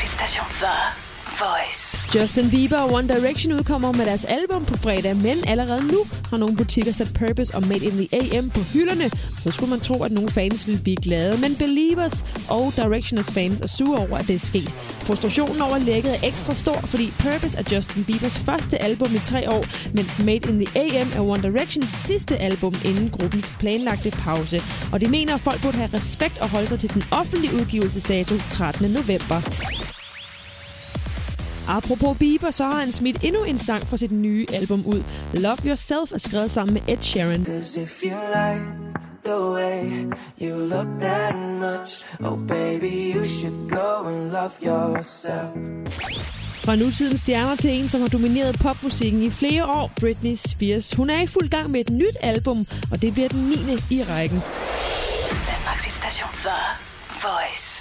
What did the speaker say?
hitstation The Voice. Justin Bieber og One Direction udkommer med deres album på fredag, men allerede nu har nogle butikker sat Purpose og Made in the AM på hylderne. Så skulle man tro, at nogle fans ville blive glade, men Believers og Directioners fans er sure over, at det er sket. Frustrationen over lækket er ekstra stor, fordi Purpose er Justin Biebers første album i tre år, mens Made in the AM er One Directions sidste album inden gruppens planlagte pause. Og de mener, at folk burde have respekt og holde sig til den offentlige udgivelsesdato 13. november. Apropos Bieber, så har han smidt endnu en sang fra sit nye album ud. Love Yourself er skrevet sammen med Ed Sheeran. If you like the way you look that much, oh baby, you should go and love yourself. Fra nutidens stjerner til en, som har domineret popmusikken i flere år, Britney Spears. Hun er i fuld gang med et nyt album, og det bliver den 9. i rækken. Danmarks hitstation The Voice.